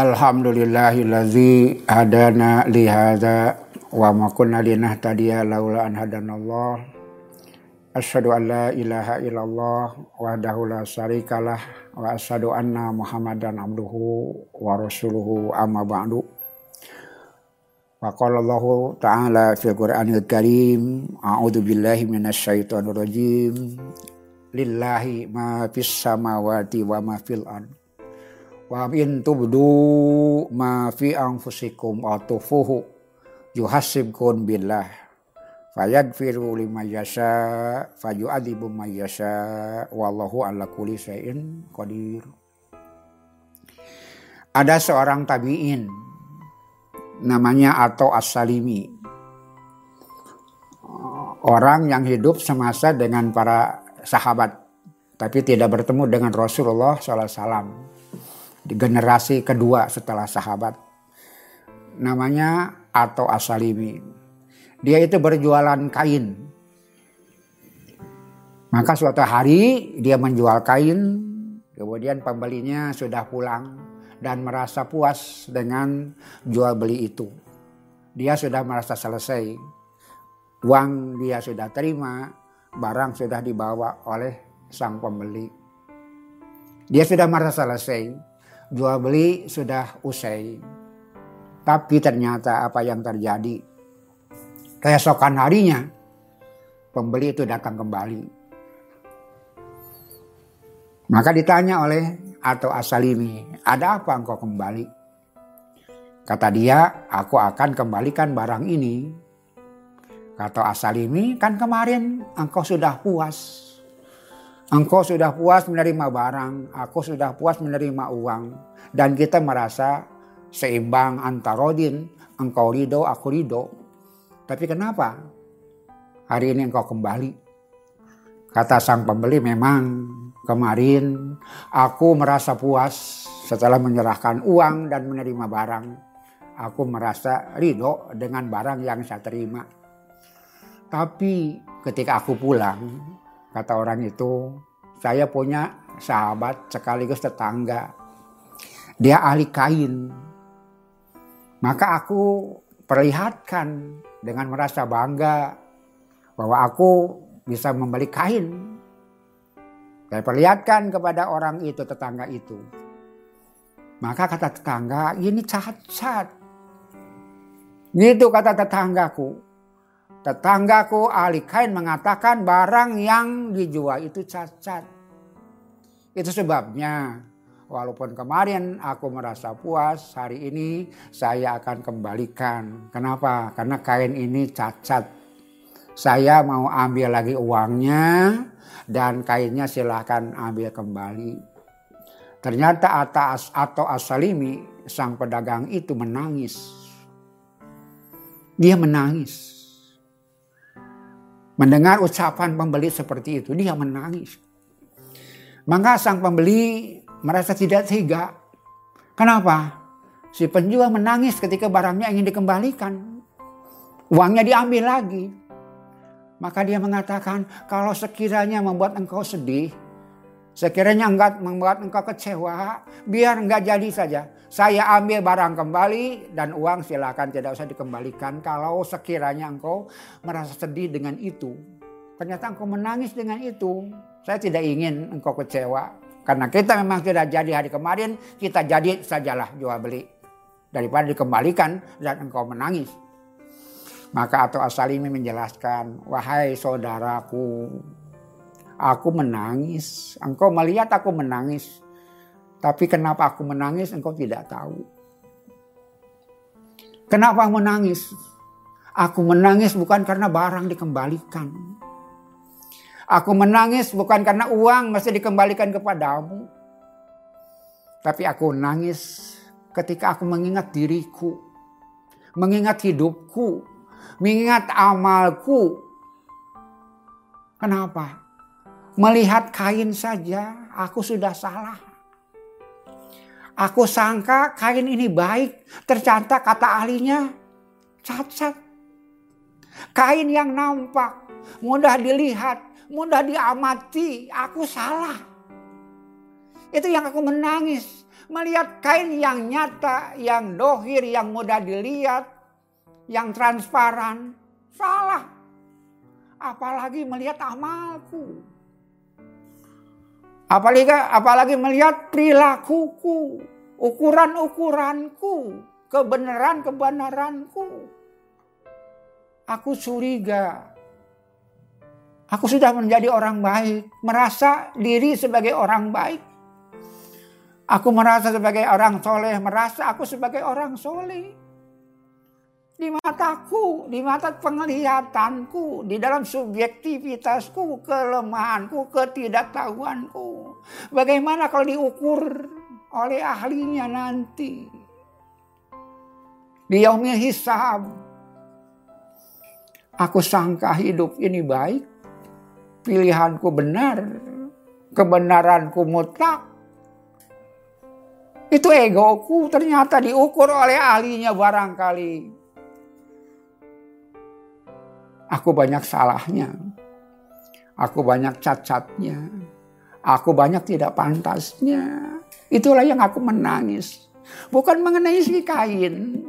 Alhamdulillahillazi hadana li hadza wa ma kunna linahtadiya laula an hadanallah. Asyhadu an la ilaha illallah wahdahu la syarikalah wa asyhadu anna Muhammadan abduhu wa rasuluhu amma ba'du. Wa qala Allah ta'ala fil Qur'anil Karim, a'udzu billahi minasyaitonir rajim. Lillahi ma fis samawati wa ma fil ardh wa in tubdu ma fi anfusikum aw tufuhu yuhasibkum billah. Fayadfiru lima yasha fayu'adzibu ma yasha. Wallahu ala kulli syai'in qadir. Ada seorang tabi'in namanya atau as-salimi. Orang yang hidup semasa dengan para sahabat tapi tidak bertemu dengan Rasulullah SAW di generasi kedua setelah sahabat. Namanya atau Asalimi. Dia itu berjualan kain. Maka suatu hari dia menjual kain, kemudian pembelinya sudah pulang dan merasa puas dengan jual beli itu. Dia sudah merasa selesai. Uang dia sudah terima, barang sudah dibawa oleh sang pembeli. Dia sudah merasa selesai jual beli sudah usai. Tapi ternyata apa yang terjadi? Keesokan harinya pembeli itu datang kembali. Maka ditanya oleh atau Asalimi, ada apa engkau kembali? Kata dia, aku akan kembalikan barang ini. Kata Asalimi, kan kemarin engkau sudah puas Engkau sudah puas menerima barang, aku sudah puas menerima uang. Dan kita merasa seimbang antara rodin, engkau ridho, aku ridho. Tapi kenapa hari ini engkau kembali? Kata sang pembeli memang kemarin aku merasa puas setelah menyerahkan uang dan menerima barang. Aku merasa ridho dengan barang yang saya terima. Tapi ketika aku pulang, Kata orang itu, saya punya sahabat sekaligus tetangga. Dia ahli kain. Maka aku perlihatkan dengan merasa bangga bahwa aku bisa membeli kain. Saya perlihatkan kepada orang itu, tetangga itu. Maka kata tetangga, ini cacat. Itu kata tetanggaku. Tetanggaku ahli kain mengatakan barang yang dijual itu cacat. Itu sebabnya walaupun kemarin aku merasa puas, hari ini saya akan kembalikan. Kenapa? Karena kain ini cacat. Saya mau ambil lagi uangnya dan kainnya silahkan ambil kembali. Ternyata atas atau asalimi sang pedagang itu menangis. Dia menangis Mendengar ucapan pembeli seperti itu, dia menangis. Maka sang pembeli merasa tidak tega. Kenapa? Si penjual menangis ketika barangnya ingin dikembalikan. Uangnya diambil lagi. Maka dia mengatakan, kalau sekiranya membuat engkau sedih, Sekiranya enggak membuat engkau kecewa, biar enggak jadi saja. Saya ambil barang kembali dan uang silakan tidak usah dikembalikan. Kalau sekiranya engkau merasa sedih dengan itu, ternyata engkau menangis dengan itu. Saya tidak ingin engkau kecewa. Karena kita memang tidak jadi hari kemarin, kita jadi sajalah jual beli. Daripada dikembalikan dan engkau menangis. Maka atau Asalimi menjelaskan, wahai saudaraku, Aku menangis. Engkau melihat aku menangis. Tapi kenapa aku menangis engkau tidak tahu. Kenapa menangis? Aku menangis bukan karena barang dikembalikan. Aku menangis bukan karena uang mesti dikembalikan kepadamu. Tapi aku nangis ketika aku mengingat diriku. Mengingat hidupku. Mengingat amalku. Kenapa? Melihat kain saja aku sudah salah. Aku sangka kain ini baik. Ternyata kata ahlinya cacat. Kain yang nampak, mudah dilihat, mudah diamati. Aku salah. Itu yang aku menangis. Melihat kain yang nyata, yang dohir, yang mudah dilihat, yang transparan. Salah. Apalagi melihat amalku. Apalagi, apalagi melihat perilakuku, ukuran-ukuranku, kebenaran-kebenaranku. Aku curiga. Aku sudah menjadi orang baik, merasa diri sebagai orang baik. Aku merasa sebagai orang soleh, merasa aku sebagai orang soleh. Di mataku, di mata penglihatanku, di dalam subjektivitasku, kelemahanku, ketidaktahuanku. Bagaimana kalau diukur oleh ahlinya nanti? Di yaumil hisab. Aku sangka hidup ini baik. Pilihanku benar. Kebenaranku mutlak. Itu egoku ternyata diukur oleh ahlinya barangkali. Aku banyak salahnya. Aku banyak cacatnya. Aku banyak tidak pantasnya. Itulah yang aku menangis. Bukan mengenai si kain.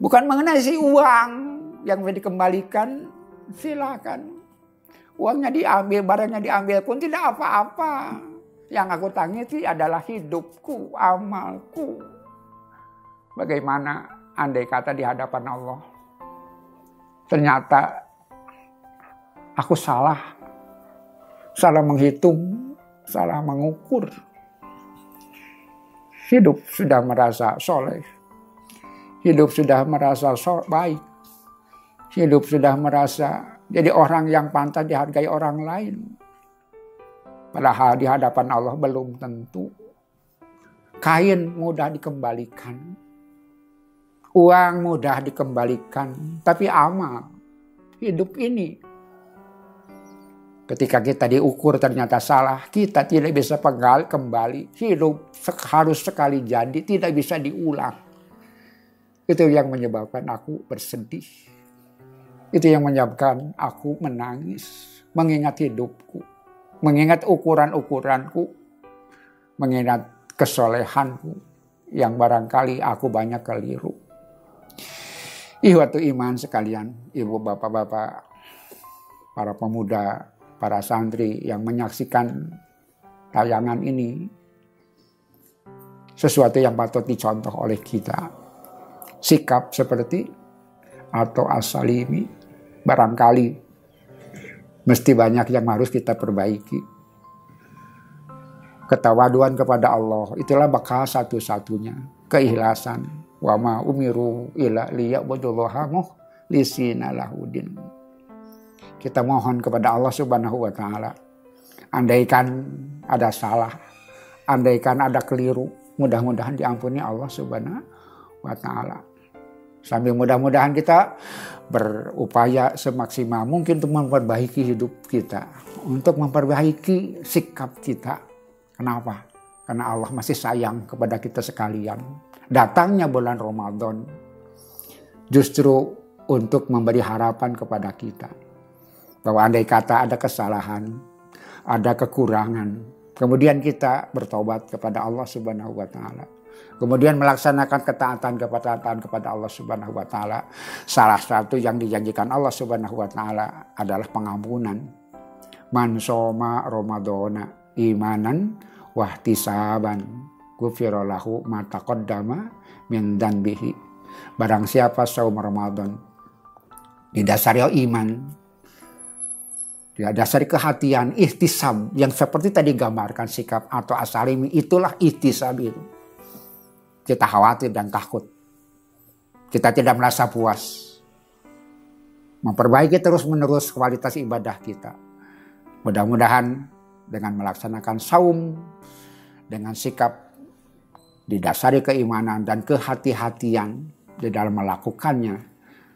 Bukan mengenai si uang yang dikembalikan, silakan. Uangnya diambil, barangnya diambil pun tidak apa-apa. Yang aku tangisi adalah hidupku, amalku. Bagaimana andai kata di hadapan Allah. Ternyata aku salah. Salah menghitung, salah mengukur. Hidup sudah merasa soleh Hidup sudah merasa so baik. Hidup sudah merasa jadi orang yang pantas dihargai orang lain. Padahal di hadapan Allah belum tentu. Kain mudah dikembalikan. Uang mudah dikembalikan. Tapi amal, hidup ini. Ketika kita diukur ternyata salah, kita tidak bisa penggal kembali. Hidup harus sekali jadi, tidak bisa diulang. Itu yang menyebabkan aku bersedih. Itu yang menyebabkan aku menangis. Mengingat hidupku. Mengingat ukuran-ukuranku. Mengingat kesolehanku. Yang barangkali aku banyak keliru. Ihwatu iman sekalian. Ibu bapak-bapak. Para pemuda. Para santri yang menyaksikan tayangan ini. Sesuatu yang patut dicontoh oleh kita sikap seperti atau asalimi barangkali mesti banyak yang harus kita perbaiki. Ketawaduan kepada Allah itulah bakal satu-satunya keikhlasan. Wa ma umiru ila liya'budullaha lisina lahudin. Kita mohon kepada Allah Subhanahu wa taala. Andaikan ada salah, andaikan ada keliru, mudah-mudahan diampuni Allah Subhanahu wa taala. Sambil mudah-mudahan kita berupaya semaksimal mungkin untuk memperbaiki hidup kita, untuk memperbaiki sikap kita. Kenapa? Karena Allah masih sayang kepada kita sekalian. Datangnya bulan Ramadan justru untuk memberi harapan kepada kita. Bahwa andai kata ada kesalahan, ada kekurangan, kemudian kita bertobat kepada Allah Subhanahu wa taala Kemudian melaksanakan ketaatan ketaatan kepada Allah Subhanahu wa taala. Salah satu yang dijanjikan Allah Subhanahu wa taala adalah pengampunan. Man soma Ramadana imanan wahtisaban ghufira lahu ma taqaddama min danbihi. Barang siapa saum Ramadan didasari iman didasari kehatian ihtisab yang seperti tadi gambarkan sikap atau asalimi itulah ihtisab itu kita khawatir dan takut. Kita tidak merasa puas. Memperbaiki terus-menerus kualitas ibadah kita. Mudah-mudahan dengan melaksanakan saum, dengan sikap didasari keimanan dan kehati-hatian di dalam melakukannya,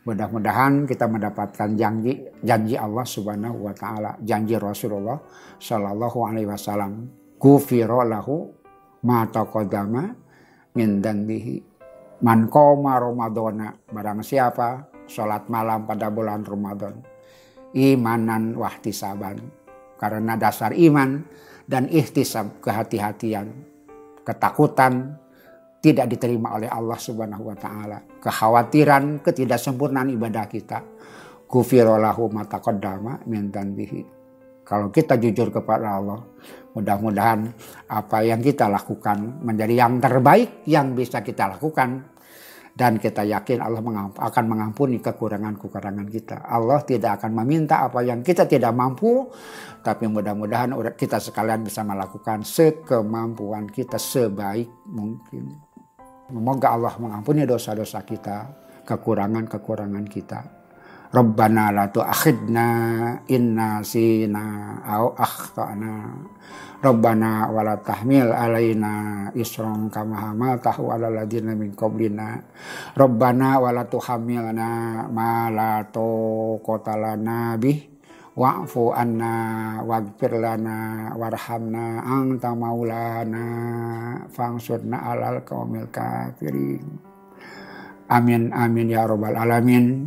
mudah-mudahan kita mendapatkan janji janji Allah Subhanahu wa taala, janji Rasulullah Shallallahu alaihi wasallam, "Ghufira lahu ma taqaddama min danbihi. Man koma Ramadana, barang siapa sholat malam pada bulan Ramadan. Imanan wahtisaban. Karena dasar iman dan ihtisab kehati-hatian. Ketakutan tidak diterima oleh Allah Subhanahu wa taala, kekhawatiran ketidaksempurnaan ibadah kita. Kufirolahu mataqaddama min bihi. Kalau kita jujur kepada Allah, mudah-mudahan apa yang kita lakukan menjadi yang terbaik yang bisa kita lakukan dan kita yakin Allah akan mengampuni kekurangan-kekurangan kita. Allah tidak akan meminta apa yang kita tidak mampu, tapi mudah-mudahan kita sekalian bisa melakukan sekemampuan kita sebaik mungkin. Semoga Allah mengampuni dosa-dosa kita, kekurangan-kekurangan kita. Rabbana la tu'akhidna inna sina au akhtana. Rabbana wala tahmil alaina isron kama hamaltahu ala ladina min qablina. Rabbana wala tuhamilna ma la taqata lana bih wa'fu anna waghfir lana warhamna anta maulana fangsurna alal qaumil kafirin. Amin amin ya rabbal alamin.